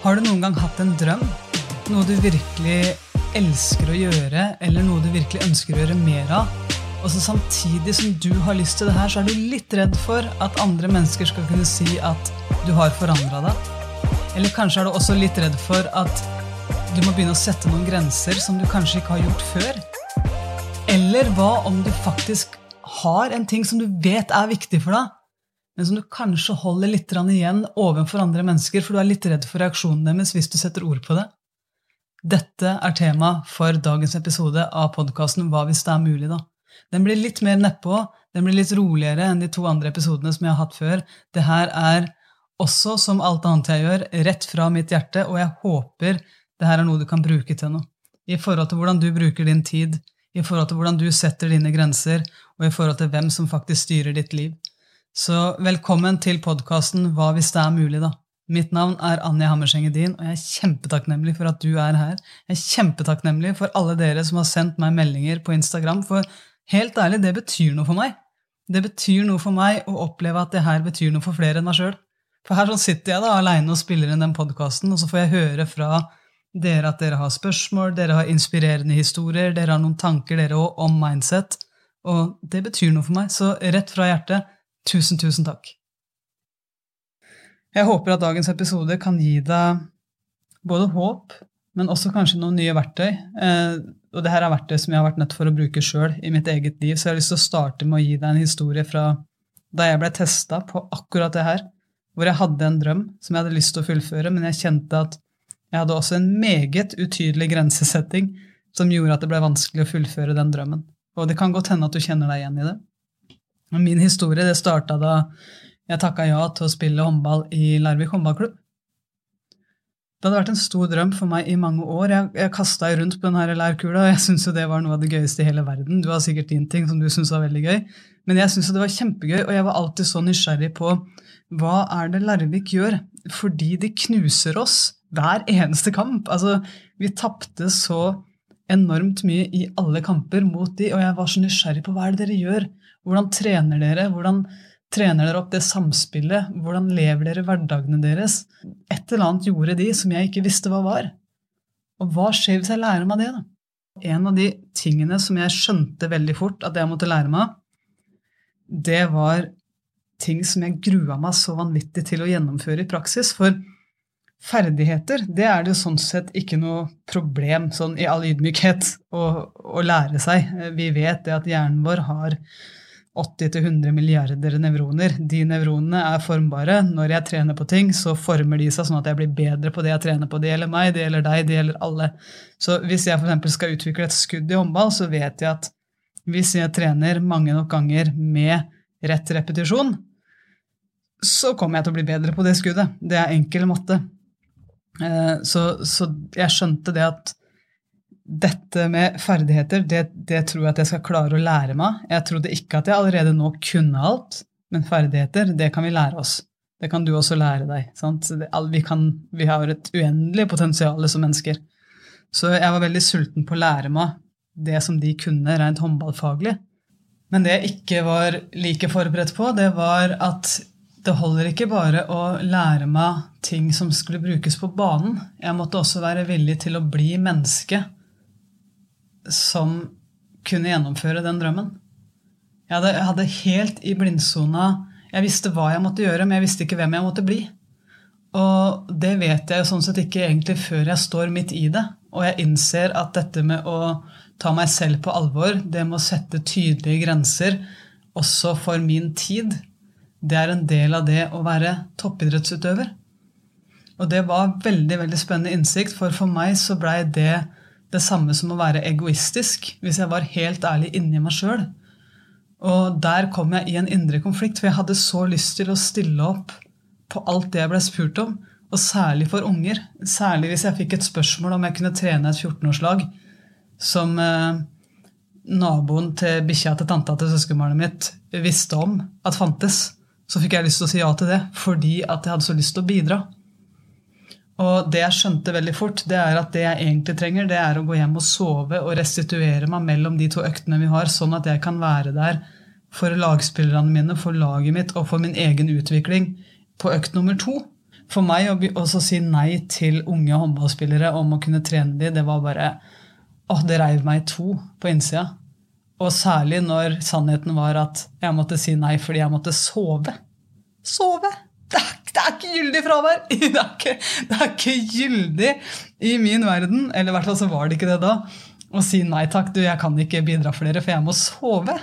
Har du noen gang hatt en drøm? Noe du virkelig elsker å gjøre, eller noe du virkelig ønsker å gjøre mer av? Og så samtidig som du har lyst til det her, så er du litt redd for at andre mennesker skal kunne si at du har forandra deg. Eller kanskje er du også litt redd for at du må begynne å sette noen grenser som du kanskje ikke har gjort før. Eller hva om du faktisk har en ting som du vet er viktig for deg, men som du kanskje holder litt igjen overfor andre mennesker, for du er litt redd for reaksjonen deres hvis du setter ord på det. Dette er tema for dagens episode av podkasten Hva hvis det er mulig, da. Den blir litt mer nedpå, den blir litt roligere enn de to andre episodene som jeg har hatt før. Det her er også, som alt annet jeg gjør, rett fra mitt hjerte, og jeg håper det her er noe du kan bruke til noe. I forhold til hvordan du bruker din tid, i forhold til hvordan du setter dine grenser, og i forhold til hvem som faktisk styrer ditt liv. Så velkommen til podkasten Hva hvis det er mulig, da. Mitt navn er Anja Hammerseng Edin, og jeg er kjempetakknemlig for at du er her. Jeg er kjempetakknemlig for alle dere som har sendt meg meldinger på Instagram, for helt ærlig, det betyr noe for meg. Det betyr noe for meg å oppleve at det her betyr noe for flere enn meg sjøl. For her sånn sitter jeg da aleine og spiller inn den podkasten, og så får jeg høre fra dere at dere har spørsmål, dere har inspirerende historier, dere har noen tanker dere også om mindset, og det betyr noe for meg. Så rett fra hjertet, Tusen, tusen takk. Jeg håper at dagens episode kan gi deg både håp, men også kanskje noen nye verktøy. Eh, og det her er verktøy som jeg har vært nødt for å bruke sjøl i mitt eget liv, så jeg har lyst til å starte med å gi deg en historie fra da jeg ble testa på akkurat det her, hvor jeg hadde en drøm som jeg hadde lyst til å fullføre, men jeg kjente at jeg hadde også en meget utydelig grensesetting som gjorde at det ble vanskelig å fullføre den drømmen. Og det kan godt hende at du kjenner deg igjen i det. Min historie det starta da jeg takka ja til å spille håndball i Larvik håndballklubb. Det hadde vært en stor drøm for meg i mange år. Jeg, jeg kasta rundt på denne lærkula, og jeg syntes jo det var noe av det gøyeste i hele verden. Du har sikkert din ting som du syntes var veldig gøy, men jeg syntes det var kjempegøy, og jeg var alltid så nysgjerrig på hva er det Larvik gjør? Fordi de knuser oss hver eneste kamp. Altså, vi tapte så enormt mye i alle kamper mot de, og jeg var så nysgjerrig på hva er det dere gjør? Hvordan trener dere? Hvordan trener dere opp det samspillet? Hvordan lever dere hverdagene deres? Et eller annet gjorde de som jeg ikke visste hva var. Og hva skjer hvis jeg lærer meg det? da? En av de tingene som jeg skjønte veldig fort at jeg måtte lære meg, det var ting som jeg grua meg så vanvittig til å gjennomføre i praksis. For ferdigheter, det er det jo sånn sett ikke noe problem sånn i all ydmykhet å, å lære seg. Vi vet det at hjernen vår har 80-100 milliarder nevroner. De nevronene er formbare. Når jeg trener på ting, så former de seg sånn at jeg blir bedre på det jeg trener på. Det gjelder meg, det gjelder deg, det gjelder alle. Så hvis jeg f.eks. skal utvikle et skudd i håndball, så vet jeg at hvis jeg trener mange nok ganger med rett repetisjon, så kommer jeg til å bli bedre på det skuddet. Det er enkel matte. Eh, så, så jeg skjønte det at dette med ferdigheter, det, det, tror jeg at jeg skal klare å lære meg. Jeg trodde ikke at jeg allerede nå kunne alt, men ferdigheter, det kan vi lære oss. Det kan du også lære deg. Vi, kan, vi, har et uendelig potensial som mennesker. Så jeg var veldig sulten på å lære meg det som de kunne rent håndballfaglig. Men det jeg ikke var like forberedt på, det var at det holder ikke bare å lære meg ting som skulle brukes på banen. Jeg måtte også være villig til å bli menneske som kunne gjennomføre den drømmen. Jeg hadde, jeg hadde helt i blindsona Jeg visste hva jeg måtte gjøre, men jeg visste ikke hvem jeg måtte bli. Og det vet jeg jo sånn sett ikke egentlig før jeg står midt i det. Og jeg innser at dette med å ta meg selv på alvor, det med å sette tydelige grenser også for min tid, det er en del av det å være toppidrettsutøver. Og det var veldig veldig spennende innsikt, for for meg så blei det det samme som å være egoistisk, hvis jeg var helt ærlig inni meg sjøl. Og der kom jeg i en indre konflikt, for jeg hadde så lyst til å stille opp på alt det jeg ble spurt om, og særlig for unger. Særlig hvis jeg fikk et spørsmål om jeg kunne trene et 14-årslag som eh, naboen til bikkja til tanta til søskenbarnet mitt visste om at fantes så fikk jeg lyst til å si ja til det fordi at jeg hadde så lyst til å bidra. Og det jeg skjønte veldig fort, det er at det jeg egentlig trenger, det er å gå hjem og sove og restituere meg mellom de to øktene vi har, sånn at jeg kan være der for lagspillerne mine, for laget mitt og for min egen utvikling på økt nummer to. For meg å si nei til unge håndballspillere om å kunne trene dem, det var bare Åh, det reiv meg i to på innsida. Og særlig når sannheten var at jeg måtte si nei fordi jeg måtte sove. Sove! Det er, det er ikke gyldig fravær! Det er ikke, det er ikke gyldig i min verden, eller i hvert fall så var det ikke det da, å si nei takk, du, jeg kan ikke bidra for dere, for jeg må sove.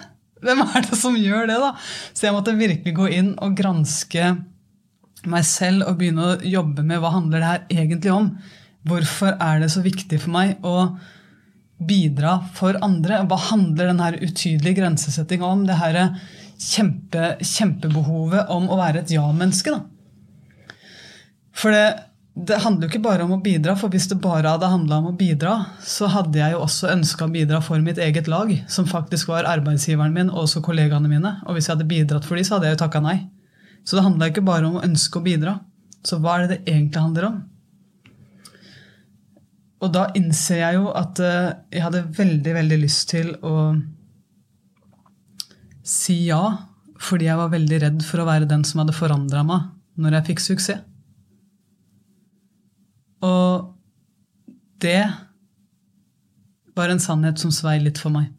Hvem er det som gjør det, da? Så jeg måtte virkelig gå inn og granske meg selv og begynne å jobbe med hva handler det her egentlig om. Hvorfor er det så viktig for meg å bidra for andre? Hva handler denne utydelige grensesettinga om? Det her kjempe, kjempebehovet om å være et ja-menneske. For det, det handler jo ikke bare om å bidra, for hvis det bare hadde handla om å bidra, så hadde jeg jo også ønska å bidra for mitt eget lag, som faktisk var arbeidsgiveren min og også kollegaene mine. Og hvis jeg hadde bidratt for dem, så hadde jeg jo takka nei. Så det handla ikke bare om å ønske å bidra. Så hva er det det egentlig handler om? Og da innser jeg jo at eh, jeg hadde veldig, veldig lyst til å si ja, fordi jeg var veldig redd for å være den som hadde forandra meg når jeg fikk suksess. Og det var en sannhet som svei litt for meg.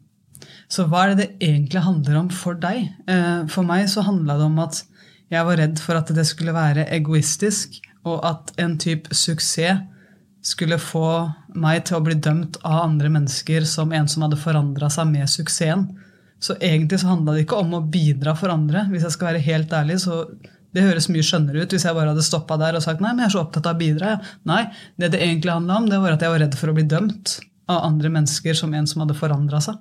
Så hva er det det egentlig handler om for deg? Eh, for meg så handla det om at jeg var redd for at det skulle være egoistisk, og at en type suksess skulle få meg til å bli dømt av andre mennesker som en som hadde forandra seg med suksessen. Så egentlig så handla det ikke om å bidra for andre. Hvis jeg skal være helt ærlig, så det høres mye skjønnere ut hvis jeg bare hadde stoppa der og sagt nei, men jeg er så opptatt av å bidra. Nei, det det egentlig handla om, det var at jeg var redd for å bli dømt av andre mennesker som en som hadde forandra seg.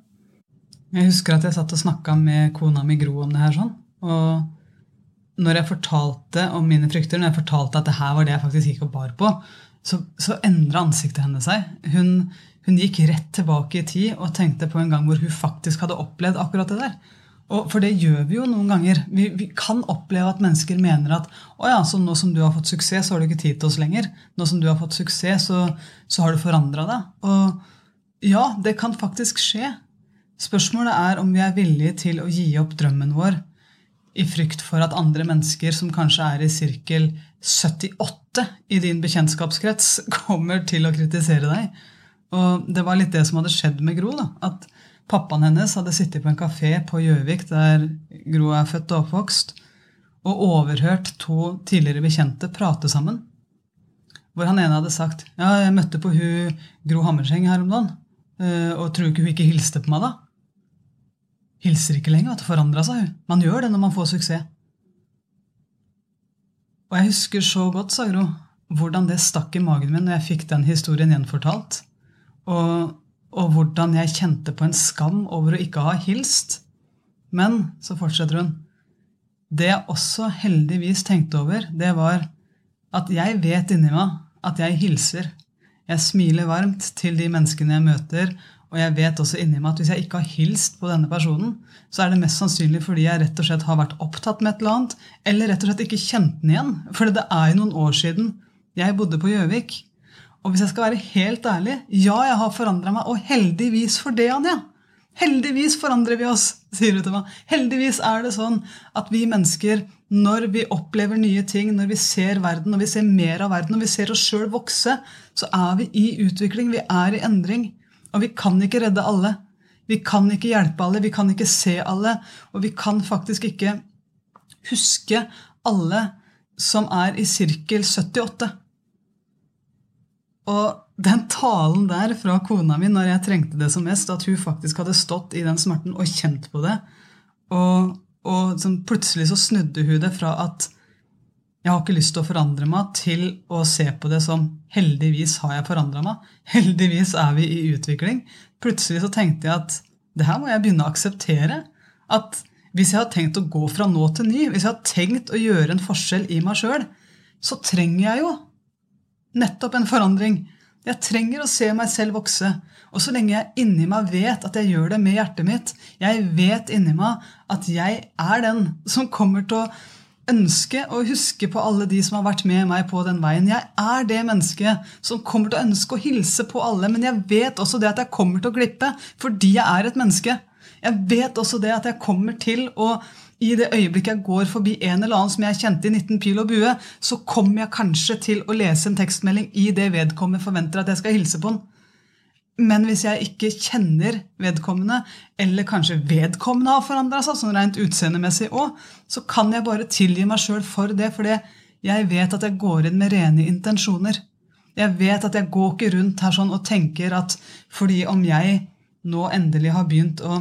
Jeg husker at jeg satt og snakka med kona mi Gro om det her sånn. Og når jeg fortalte om mine frykter, når jeg fortalte at det her var det jeg faktisk gikk og bar på, så, så endra ansiktet hennes seg. Hun, hun gikk rett tilbake i tid og tenkte på en gang hvor hun faktisk hadde opplevd akkurat det der. Og for det gjør vi jo noen ganger. Vi, vi, kan oppleve at mennesker mener at å ja, så nå som du har fått suksess, så har du ikke tid til oss lenger. Nå som du har fått suksess, så, så har du forandra deg. Og ja, det kan faktisk skje. Spørsmålet er om vi er villige til å gi opp drømmen vår i frykt for at andre mennesker som kanskje er i sirkel 78 i din bekjentskapskrets, kommer til å kritisere deg. Og det var litt det som hadde skjedd med Gro. da, at Pappaen hennes hadde sittet på en kafé på Gjøvik, der Gro er født og oppvokst, og overhørt to tidligere bekjente prate sammen. Hvor han ene hadde sagt ja, jeg møtte på hun Gro Hammerseng her om dagen, eh, og tror ikke hun ikke hilste på meg da? Hilser ikke lenger, at det forandra seg. hun. Man gjør det når man får suksess. Og jeg husker så godt, sa Gro, hvordan det stakk i magen min når jeg fikk den historien gjenfortalt. Og og hvordan jeg kjente på en skam over å ikke ha hilst. Men, så fortsetter hun, det jeg også heldigvis tenkte over, det var at jeg vet inni meg at jeg hilser. Jeg smiler varmt til de menneskene jeg møter, og jeg vet også inni meg at hvis jeg ikke har hilst på denne personen, så er det mest sannsynlig fordi jeg rett og slett har vært opptatt med et eller annet, eller rett og slett ikke kjent den igjen. For det er jo noen år siden jeg bodde på Gjøvik. Og hvis jeg skal være helt ærlig, ja, jeg har forandra meg, og heldigvis for det, Anja. Heldigvis forandrer vi oss, sier du til meg. Heldigvis er det sånn at vi mennesker, når vi opplever nye ting, når vi ser verden, når vi ser mer av verden, når vi ser oss sjøl vokse, så er vi i utvikling, vi er i endring. Og vi kan ikke redde alle. Vi kan ikke hjelpe alle, vi kan ikke se alle, og vi kan faktisk ikke huske alle som er i sirkel 78. Og den talen der fra kona mi når jeg trengte det som mest, at hun faktisk hadde stått i den smerten og kjent på det Og, og sånn plutselig så snudde hun det fra at jeg har ikke lyst til å forandre meg, til å se på det som heldigvis har jeg forandra meg. Heldigvis er vi i utvikling. Plutselig så tenkte jeg at det her må jeg begynne å akseptere. At hvis jeg har tenkt å gå fra nå til ny, hvis jeg har tenkt å gjøre en forskjell i meg sjøl, så trenger jeg jo nettopp en forandring. Jeg trenger å se meg selv vokse. Og så lenge jeg inni meg vet at jeg gjør det med hjertet mitt, jeg vet inni meg at jeg er den som kommer til å ønske å huske på alle de som har vært med meg på den veien. Jeg er det mennesket som kommer til å ønske å hilse på alle, men jeg vet også det at jeg kommer til å glippe fordi jeg er et menneske. Jeg vet også det at jeg kommer til å i det øyeblikket jeg går forbi en eller annen som jeg kjente i 19 pil og bue, så kommer jeg kanskje til å lese en tekstmelding i det vedkommende forventer at jeg skal hilse på den. Men hvis jeg ikke kjenner vedkommende, eller kanskje vedkommende har forandra seg, sånn rent utseendemessig òg, så kan jeg bare tilgi meg sjøl for det, fordi jeg vet at jeg går inn med rene intensjoner. Jeg vet at jeg går ikke rundt her sånn og tenker at fordi om jeg nå endelig har begynt å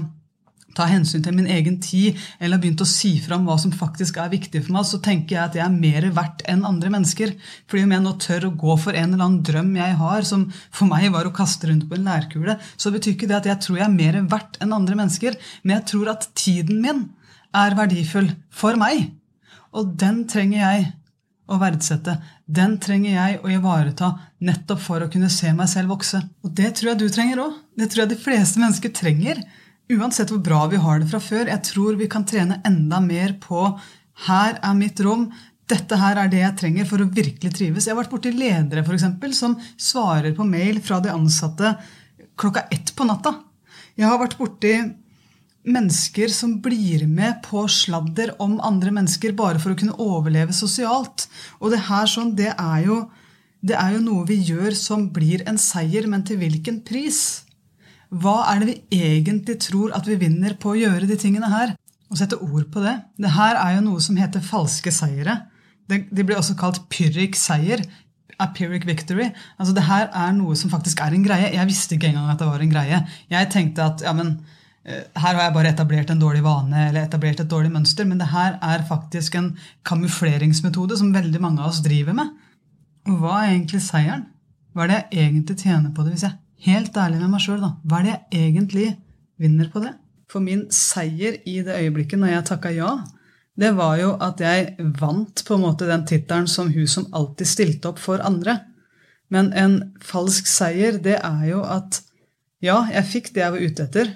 ta hensyn til min egen tid, eller har begynt å si fram hva som faktisk er viktig for meg, så tenker jeg at jeg er mer verdt enn andre mennesker. Fordi om jeg nå tør å gå for en eller annen drøm jeg har, som for meg var å kaste rundt på en lærkule, så betyr ikke det at jeg tror jeg er mer verdt enn andre mennesker, men jeg tror at tiden min er verdifull for meg. Og den trenger jeg å verdsette. Den trenger jeg å ivareta nettopp for å kunne se meg selv vokse. Og det tror jeg du trenger òg. Det tror jeg de fleste mennesker trenger. Uansett hvor bra vi har det fra før. Jeg tror vi kan trene enda mer på her er mitt rom. Dette her er det jeg trenger for å virkelig trives. Jeg har vært borti ledere for eksempel, som svarer på mail fra de ansatte klokka ett på natta. Jeg har vært borti mennesker som blir med på sladder om andre mennesker bare for å kunne overleve sosialt. Og det her sånn, det er jo, det er jo noe vi gjør som blir en seier, men til hvilken pris? Hva er det vi egentlig tror at vi vinner på å gjøre de tingene her? Og sette ord på det. Det her er jo noe som heter falske seire. De blir også kalt pyrrik seier. Apyric victory. Altså Det her er noe som faktisk er en greie. Jeg visste ikke engang at det var en greie. Jeg tenkte at ja, men eh, her har jeg bare etablert en dårlig vane eller etablert et dårlig mønster, men det her er faktisk en kamufleringsmetode som veldig mange av oss driver med. Og hva er egentlig seieren? Hva er det jeg egentlig tjener på det hvis jeg helt ærlig med meg sjøl, da. Hva er det jeg egentlig vinner på det? For min seier i det øyeblikket når jeg takka ja, det var jo at jeg vant på en måte den tittelen som hun som alltid stilte opp for andre. Men en falsk seier, det er jo at ja, jeg fikk det jeg var ute etter,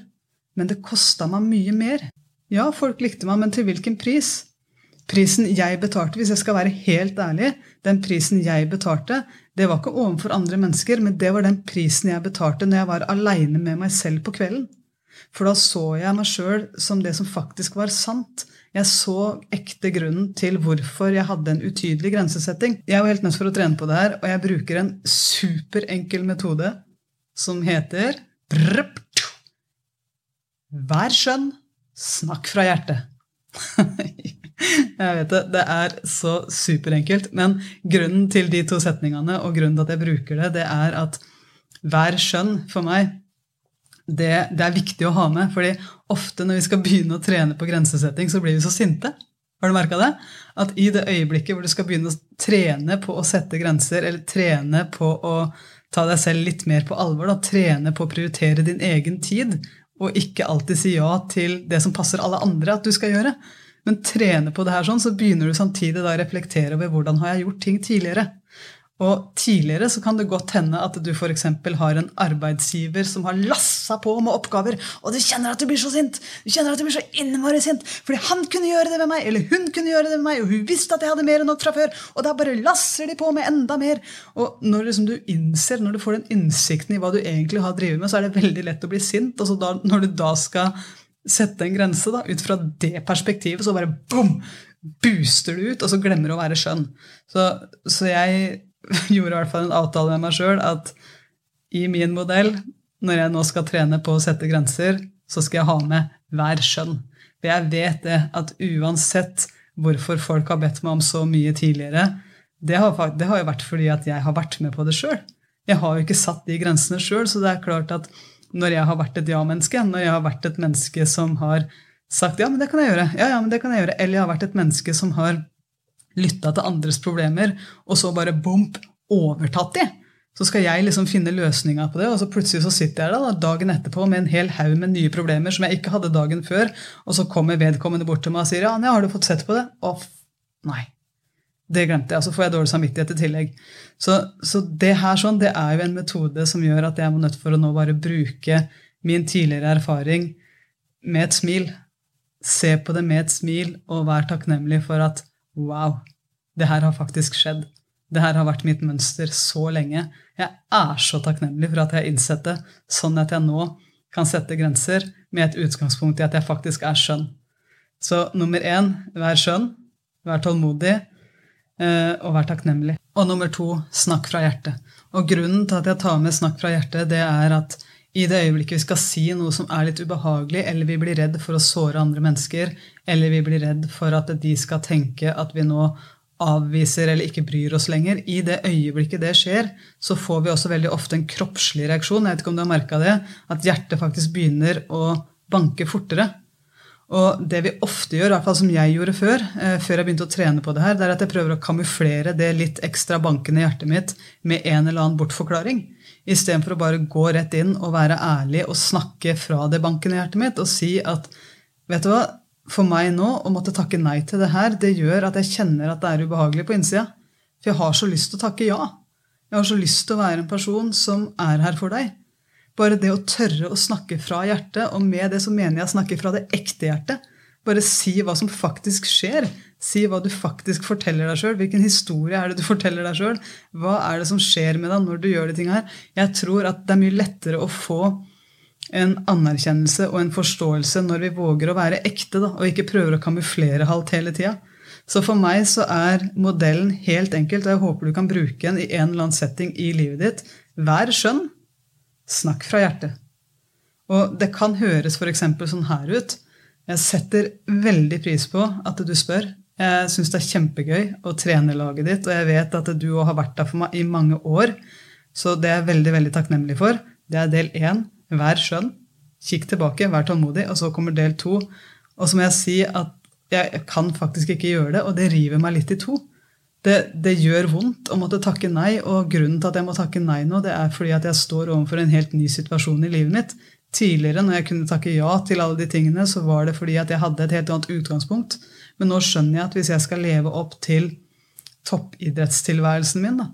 men det kosta meg mye mer. Ja, folk likte meg, men til hvilken pris? Prisen jeg betalte, hvis jeg skal være helt ærlig, den prisen jeg betalte, det var ikke overfor andre mennesker, men det var den prisen jeg betalte når jeg var aleine med meg selv på kvelden. For da så jeg meg sjøl som det som faktisk var sant. Jeg så ekte grunnen til hvorfor jeg hadde en utydelig grensesetting. Jeg var helt nødt for å trene på det her, og jeg bruker en superenkel metode som heter Vær skjønn, snakk fra hjertet. Jeg vet det. Det er så superenkelt. Men grunnen til de to setningene og grunnen til at jeg bruker det, det er at hver skjønn for meg, det, det er viktig å ha med. fordi ofte når vi skal begynne å trene på grensesetting, så blir vi så sinte. Har du merka det? At i det øyeblikket hvor du skal begynne å trene på å sette grenser, eller trene på å ta deg selv litt mer på alvor, da, trene på å prioritere din egen tid, og ikke alltid si ja til det som passer alle andre at du skal gjøre, men trene på det her sånn, så begynner du samtidig å reflektere over hvordan har jeg gjort ting tidligere. Og tidligere så kan det godt hende at du f.eks. har en arbeidsgiver som har lassa på med oppgaver, og du kjenner at du blir så sint! Du kjenner at du blir så innmari sint fordi han kunne gjøre det med meg, eller hun kunne gjøre det med meg, og hun visste at jeg hadde mer enn nok fra før, og da bare lasser de på med enda mer. Og når liksom du innser, når du får den innsikten i hva du egentlig har drevet med, så er det veldig lett å bli sint. og da, når du da skal sette en grense da, ut fra det perspektivet, så bare boom! Booster du ut, og så glemmer du å være skjønn. Så, så jeg gjorde i hvert fall en avtale med meg sjøl at i min modell, når jeg nå skal trene på å sette grenser, så skal jeg ha med hver skjønn. For jeg vet det at uansett hvorfor folk har bedt meg om så mye tidligere, det har, det har jo vært fordi at jeg har vært med på det sjøl. Jeg har jo ikke satt de grensene sjøl, så det er klart at når jeg har vært et ja-menneske, når jeg har vært et menneske som har sagt ja, men det kan jeg gjøre, ja, ja, men det kan jeg gjøre, eller jeg har vært et menneske som har lytta til andres problemer, og så bare bomp, overtatt de. Så skal jeg liksom finne løsninga på det, og så plutselig så sitter jeg da, dagen etterpå med en hel haug med nye problemer som jeg ikke hadde dagen før, og så kommer vedkommende bort til meg og sier ja, har du fått sett på det? Å, nei. Det glemte jeg, og så får jeg dårlig samvittighet i tillegg. Så, så, det her sånn, det er jo en metode som gjør at jeg må nødt for å nå bare bruke min tidligere erfaring med et smil. Se på det med et smil og være takknemlig for at wow, det her har faktisk skjedd. Det her har vært mitt mønster så lenge. Jeg er så takknemlig for at jeg har innsett det, sånn at jeg nå kan sette grenser med et utgangspunkt i at jeg faktisk er skjønn. Så nummer én, vær skjønn, vær tålmodig, og vær takknemlig. Og nummer to, snakk fra hjertet. Og grunnen til at jeg tar med snakk fra hjertet, det er at i det øyeblikket vi skal si noe som er litt ubehagelig, eller vi blir redd for å såre andre mennesker, eller vi blir redd for at de skal tenke at vi nå avviser eller ikke bryr oss lenger, i det øyeblikket det skjer, så får vi også veldig ofte en kroppslig reaksjon. Jeg vet ikke om du har merka det, at hjertet faktisk begynner å banke fortere. Og det vi ofte gjør, i hvert fall som jeg gjorde før, eh, før jeg begynte å trene på det her, det er at jeg prøver å kamuflere det litt ekstra bankende hjertet mitt med en eller annen bortforklaring. Istedenfor å bare gå rett inn og være ærlig og snakke fra det bankende hjertet mitt og si at vet du hva, for meg nå å måtte takke nei til det her, det gjør at jeg kjenner at det er ubehagelig på innsida. For jeg har så lyst til å takke ja. Jeg har så lyst til å være en person som er her for deg. Bare det å tørre å snakke fra hjertet, og med det så mener jeg å snakke fra det ekte hjertet. Bare si hva som faktisk skjer. Si hva du faktisk forteller deg sjøl. Hvilken historie er det du forteller deg sjøl? Hva er det som skjer med deg når du gjør de tinga her? Jeg tror at det er mye lettere å få en anerkjennelse og en forståelse når vi våger å være ekte, da, og ikke prøver å kamuflere halvt hele tida. Så for meg så er modellen helt enkelt, og jeg håper du kan bruke den i en eller annen setting i livet ditt. Vær skjønn. Snakk fra hjertet. Og det kan høres f.eks. sånn her ut. Jeg setter veldig pris på at du spør. Jeg syns det er kjempegøy å trene laget ditt, og jeg vet at du har vært der for meg i mange år. Så det er jeg veldig, veldig takknemlig for. Det er del én. Vær skjønn. Kikk tilbake, vær tålmodig. Og så kommer del to. Og så må jeg si at jeg kan faktisk ikke gjøre det, og det river meg litt i to det, det, gjør vondt å måtte takke nei, og grunnen til at jeg må takke nei nå, det er fordi at jeg står overfor en helt ny situasjon i livet mitt. Tidligere, når jeg kunne takke ja til alle de tingene, så var det fordi at jeg hadde et helt annet utgangspunkt. Men nå skjønner jeg at hvis jeg skal leve opp til toppidrettstilværelsen min, da,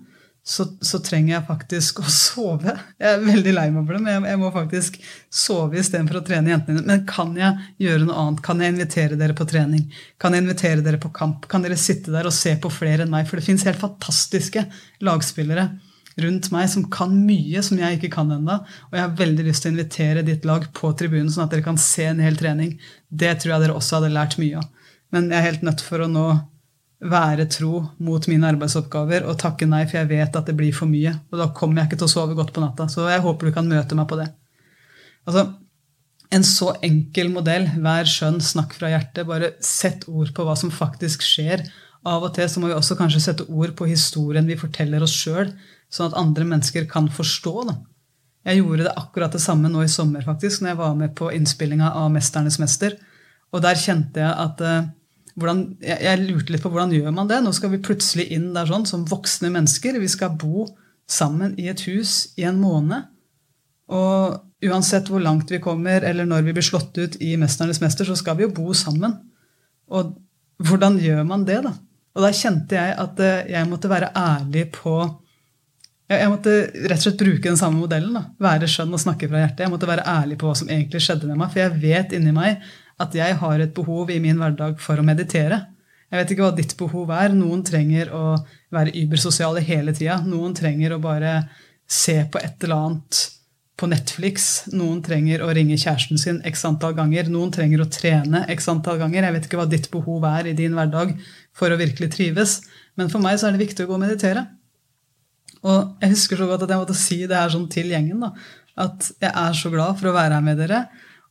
så, så, trenger jeg faktisk å sove. Jeg er veldig lei meg for det, men jeg, jeg må faktisk sove istedenfor å trene jentene mine. Men kan jeg gjøre noe annet? Kan jeg invitere dere på trening? Kan jeg invitere dere på kamp? Kan dere sitte der og se på flere enn meg? For det fins helt fantastiske lagspillere rundt meg som kan mye som jeg ikke kan ennå. Og jeg har veldig lyst til å invitere ditt lag på tribunen, sånn at dere kan se en hel trening. Det tror jeg dere også hadde lært mye av. Men jeg er helt nødt for å nå være tro mot mine arbeidsoppgaver og takke nei, for jeg vet at det blir for mye. Og da kommer jeg ikke til å sove godt på natta. Så jeg håper du kan møte meg på det. Altså, En så enkel modell, vær skjønn, snakk fra hjertet. Bare sett ord på hva som faktisk skjer. Av og til så må vi også kanskje sette ord på historien vi forteller oss sjøl, sånn at andre mennesker kan forstå. Da. Jeg gjorde det akkurat det samme nå i sommer, faktisk, når jeg var med på innspillinga av 'Mesternes mester'. Og der kjente jeg at uh, hvordan, jeg, jeg, lurte litt på hvordan gjør man det. Nå skal vi plutselig inn der sånn som voksne mennesker. Vi skal bo sammen i et hus i en måned. Og uansett hvor langt vi kommer, eller når vi blir slått ut i 'Mesternes mester', så skal vi jo bo sammen. Og hvordan gjør man det, da? Og da kjente jeg at eh, jeg måtte være ærlig på jeg måtte rett og slett bruke den samme modellen. da. Være skjønn og snakke fra hjertet. Jeg måtte være ærlig på hva som egentlig skjedde med meg. For jeg vet inni meg at jeg har et behov i min hverdag for å meditere. Jeg vet ikke hva ditt behov er. Noen trenger å være ybersosiale hele tida. Noen trenger å bare se på et eller annet på Netflix. Noen trenger å ringe kjæresten sin x antall ganger. Noen trenger å trene x antall ganger. Jeg vet ikke hva ditt behov er i din hverdag for å virkelig trives. Men for meg så er det viktig å gå og meditere. Og jeg husker så godt at jeg måtte si det her sånn til gjengen. da, At jeg er så glad for å være her med dere.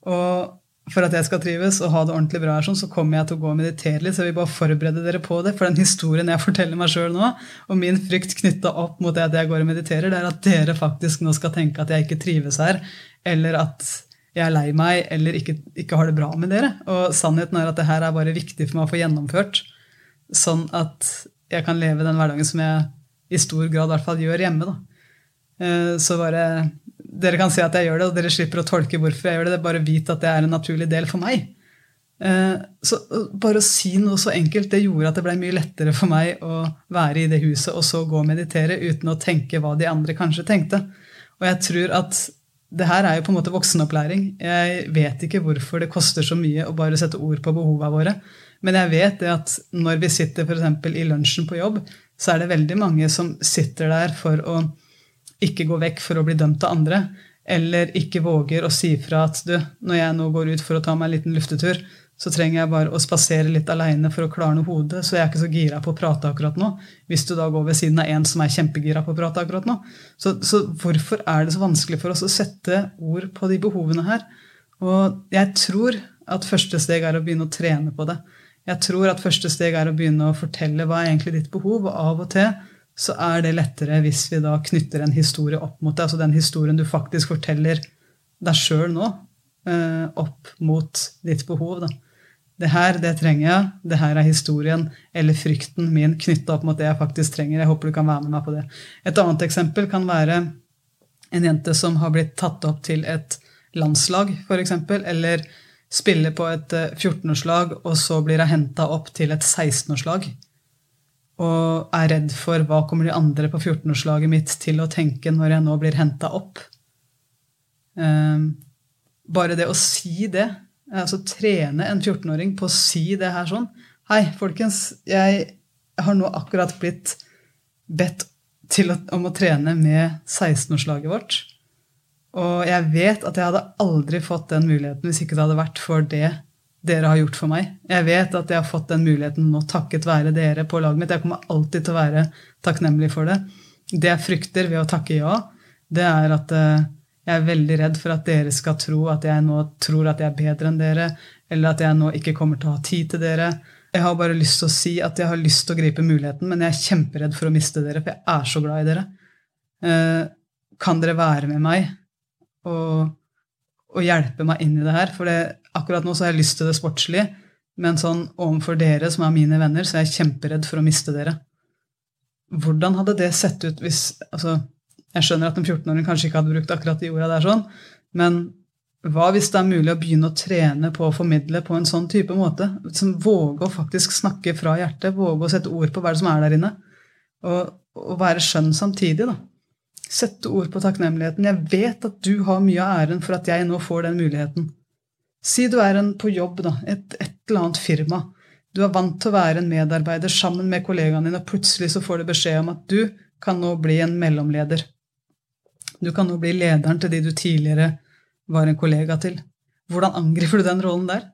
Og for at jeg skal trives og ha det ordentlig bra, her, sånn, så kommer jeg til å gå og meditere litt. Så jeg vil bare forberede dere på det. For den historien jeg forteller meg sjøl nå, og min frykt knytta opp mot det at jeg går og mediterer, det er at dere faktisk nå skal tenke at jeg ikke trives her, eller at jeg er lei meg, eller ikke, ikke har det bra med dere. Og sannheten er at det her er bare viktig for meg å få gjennomført, sånn at jeg kan leve den hverdagen som jeg i stor grad i hvert fall gjør hjemme. da. Eh, så bare dere kan se at jeg gjør det, og dere slipper å tolke hvorfor jeg gjør det. det er Bare vit at det er en naturlig del for meg. Eh, så Bare å si noe så enkelt det gjorde at det ble mye lettere for meg å være i det huset og så gå og meditere uten å tenke hva de andre kanskje tenkte. Og jeg tror at det her er jo på en måte voksenopplæring. Jeg vet ikke hvorfor det koster så mye å bare sette ord på behovene våre. Men jeg vet det at når vi sitter f.eks. i lunsjen på jobb, så er det veldig mange som sitter der for å ikke gå vekk for å bli dømt av andre, eller ikke våger å si fra at du, når jeg nå går ut for å ta meg en liten luftetur, så trenger jeg bare å spasere litt aleine for å klarne hodet, så jeg er ikke så gira på å prate akkurat nå. Hvis du da går ved siden av en som er kjempegira på å prate akkurat nå. Så, så hvorfor er det så vanskelig for oss å sette ord på de behovene her? Og jeg tror at første steg er å begynne å trene på det. Jeg tror at første steg er å begynne å fortelle hva er egentlig ditt behov, og av og til så er det lettere hvis vi da knytter en historie opp mot det. Altså den historien du faktisk forteller deg sjøl nå, eh, opp mot ditt behov. da. Det her, det trenger jeg. Det her er historien eller frykten min knytta opp mot det jeg faktisk trenger. Jeg håper du kan være med meg på det. Et annet eksempel kan være en jente som har blitt tatt opp til et landslag, f.eks., eller spiller på et 14-årslag, eh, og så blir hun henta opp til et 16-årslag. Og er redd for hva kommer de andre på 14-årslaget mitt til å tenke når jeg nå blir henta opp. Um, bare det å si det altså trene en 14-åring på å si det her sånn Hei, folkens, jeg har nå akkurat blitt bedt å, om å trene med 16-årslaget vårt. Og jeg vet at jeg hadde aldri fått den muligheten hvis ikke det hadde vært for det dere har gjort for meg. Jeg vet at jeg har fått den muligheten nå takket være dere på laget mitt. Jeg kommer alltid til å være takknemlig for det. Det jeg frykter ved å takke ja, det er at uh, jeg er veldig redd for at dere skal tro at jeg nå tror at jeg er bedre enn dere, eller at jeg nå ikke kommer til å ha tid til dere. Jeg har bare lyst til å si at jeg har lyst til å gripe muligheten, men jeg er kjemperedd for å miste dere, for jeg er så glad i dere. Eh, kan dere være med meg og, og hjelpe meg inn i det her? For det, akkurat nå så har jeg lyst til det sportslige, men sånn overfor dere som er mine venner, så er jeg kjemperedd for å miste dere. Hvordan hadde det sett ut hvis altså, jeg skjønner at en 14-åring kanskje ikke hadde brukt akkurat de orda der, sånn, men hva hvis det er mulig å begynne å trene på å formidle på en sånn type måte? Som våge å faktisk snakke fra hjertet, våge å sette ord på hva som er der inne. Og, og være skjønn samtidig. da. Sette ord på takknemligheten. Jeg vet at du har mye av æren for at jeg nå får den muligheten. Si du er en på jobb, da, et, et eller annet firma. Du er vant til å være en medarbeider sammen med kollegaene dine, og plutselig så får du beskjed om at du kan nå bli en mellomleder. Du kan nå bli lederen til de du tidligere var en kollega til. Hvordan angriper du den rollen der?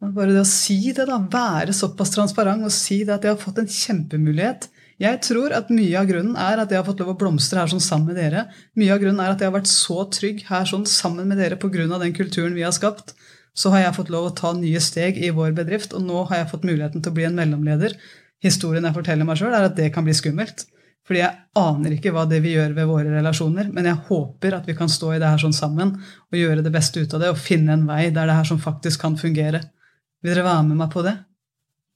Bare det å si det, da. Være såpass transparent og si det at jeg har fått en kjempemulighet. Jeg tror at mye av grunnen er at jeg har fått lov å blomstre her sånn sammen med dere. Mye av grunnen er at jeg har vært så trygg her sånn sammen med dere pga. den kulturen vi har skapt. Så har jeg fått lov å ta nye steg i vår bedrift, og nå har jeg fått muligheten til å bli en mellomleder. Historien jeg forteller meg sjøl, er at det kan bli skummelt. Fordi jeg aner ikke hva det vil gjøre ved våre relasjoner, men jeg håper at vi kan stå i det her sånn sammen og gjøre det beste ut av det og finne en vei der det her som faktisk kan fungere. Vil dere være med meg på det?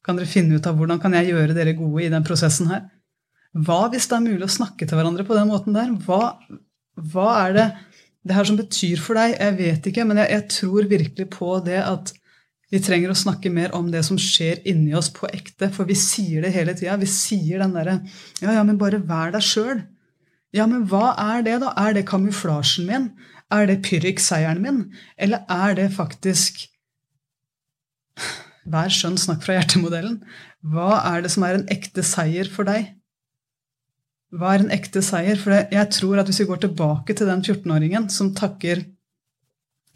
Kan dere finne ut av hvordan kan jeg gjøre dere gode i den prosessen her? Hva hvis det er mulig å snakke til hverandre på den måten der? Hva, hva er det det her som betyr for deg? Jeg vet ikke, men jeg, jeg tror virkelig på det at vi trenger å snakke mer om det som skjer inni oss på ekte, for vi sier det hele tida. Vi sier den derre Ja, ja, men bare vær deg sjøl. Ja, men hva er det, da? Er det kamuflasjen min? Er det Pyrrik-seieren min? Eller er det faktisk Vær skjønn, snakk fra hjertemodellen. Hva er det som er en ekte seier for deg? Hva er en ekte seier? For jeg tror at hvis vi går tilbake til den 14-åringen som takker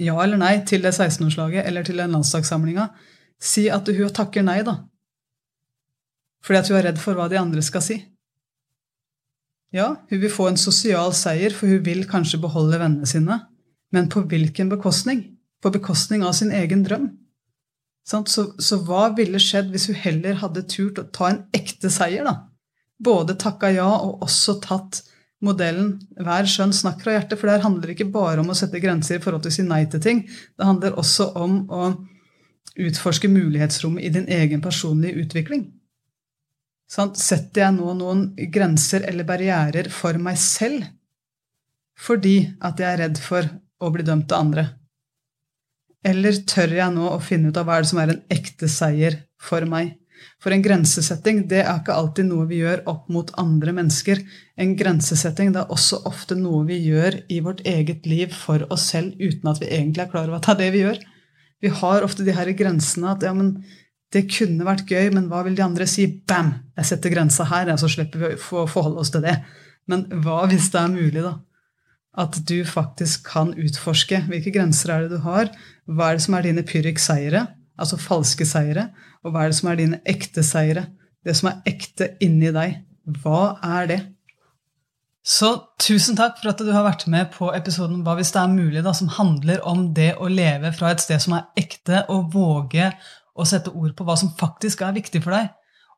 ja eller nei til det 16-årslaget eller til den landslagssamlinga, si at hun takker nei, da. Fordi at hun er redd for hva de andre skal si. Ja, hun vil få en sosial seier, for hun vil kanskje beholde vennene sine. Men på hvilken bekostning? På bekostning av sin egen drøm. Så, så, hva ville skjedd hvis hun heller hadde turt å ta en ekte seier? da? Både takka ja og også tatt modellen hver skjønn, snakk fra hjertet'. For det her handler ikke bare om å sette grenser i forhold til å si nei til ting. Det handler også om å utforske mulighetsrommet i din egen personlige utvikling. Sånn, setter jeg nå noen grenser eller barrierer for meg selv fordi at jeg er redd for å bli dømt av andre? Eller tør jeg nå å finne ut av hva er det som er en ekte seier for meg? For en grensesetting det er ikke alltid noe vi gjør opp mot andre mennesker. En grensesetting det er også ofte noe vi gjør i vårt eget liv for oss selv uten at vi egentlig er klar over at det er det vi gjør. Vi har ofte de her grensene at ja, men det kunne vært gøy, men hva vil de andre si? Bam! Jeg setter grensa her, så slipper vi å forholde oss til det. Men hva hvis det er mulig, da? At du faktisk kan utforske hvilke grenser er det du har? Hva er det som er dine pyrrhik-seiere? altså falske seire, og hva er det som er dine ekte seire? Det som er ekte inni deg. Hva er det? Så tusen takk for at du har vært med på episoden Hva hvis det er mulig, da, som handler om det å leve fra et sted som er ekte, og våge å sette ord på hva som faktisk er viktig for deg.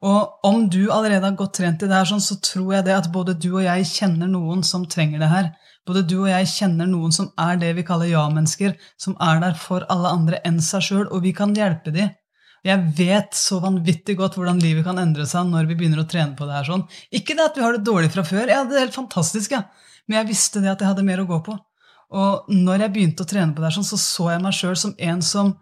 Og om du allerede har gått trent i det her, sånn, så tror jeg det at både du og jeg kjenner noen som trenger det her. Både du og jeg kjenner noen som er det vi kaller ja-mennesker, som er der for alle andre enn seg sjøl, og vi kan hjelpe dem. Jeg vet så vanvittig godt hvordan livet kan endre seg når vi begynner å trene på det her. sånn. Ikke det at vi har det dårlig fra før, jeg hadde det helt fantastisk, ja. men jeg visste det at jeg hadde mer å gå på. Og når jeg begynte å trene på det her, sånn, så så jeg meg sjøl som en som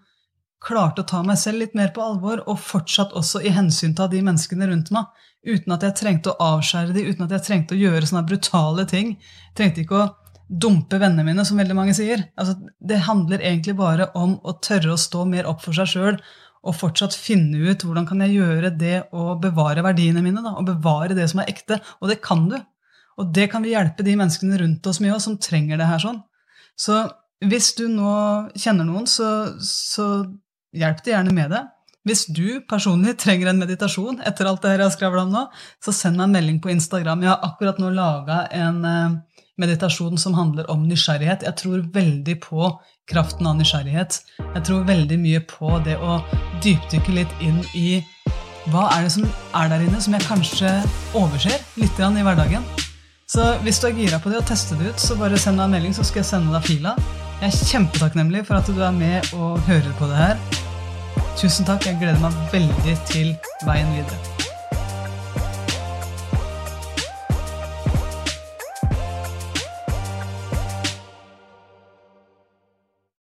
klarte å ta meg selv litt mer på alvor, og fortsatt også i hensyn til de menneskene rundt meg. Uten at jeg trengte å avskjære dem, uten at jeg trengte å gjøre sånne brutale ting. Trengte ikke å dumpe vennene mine, som veldig mange sier. Altså, det handler egentlig bare om å tørre å stå mer opp for seg sjøl og fortsatt finne ut hvordan kan jeg gjøre det å bevare verdiene mine. Da, og bevare det som er ekte. Og det kan du. Og det kan vi hjelpe de menneskene rundt oss med òg, som trenger det her sånn. Så hvis du nå kjenner noen, så, så hjelp det gjerne med det. Hvis du personlig trenger en meditasjon etter alt det jeg har skravla om nå, så send meg en melding på Instagram. Jeg har akkurat nå laga en eh, meditasjon som handler om nysgjerrighet. Jeg tror veldig på kraften av nysgjerrighet. Jeg tror veldig mye på det å dypdykke litt inn i hva er det som er der inne, som jeg kanskje overser litt i hverdagen. Så hvis du er gira på det og tester det ut, så bare send meg en melding, så skal jeg sende deg fila. Jeg er kjempetakknemlig for at du er med og hører på det her. Tusen takk. Jeg gleder meg veldig til veien videre.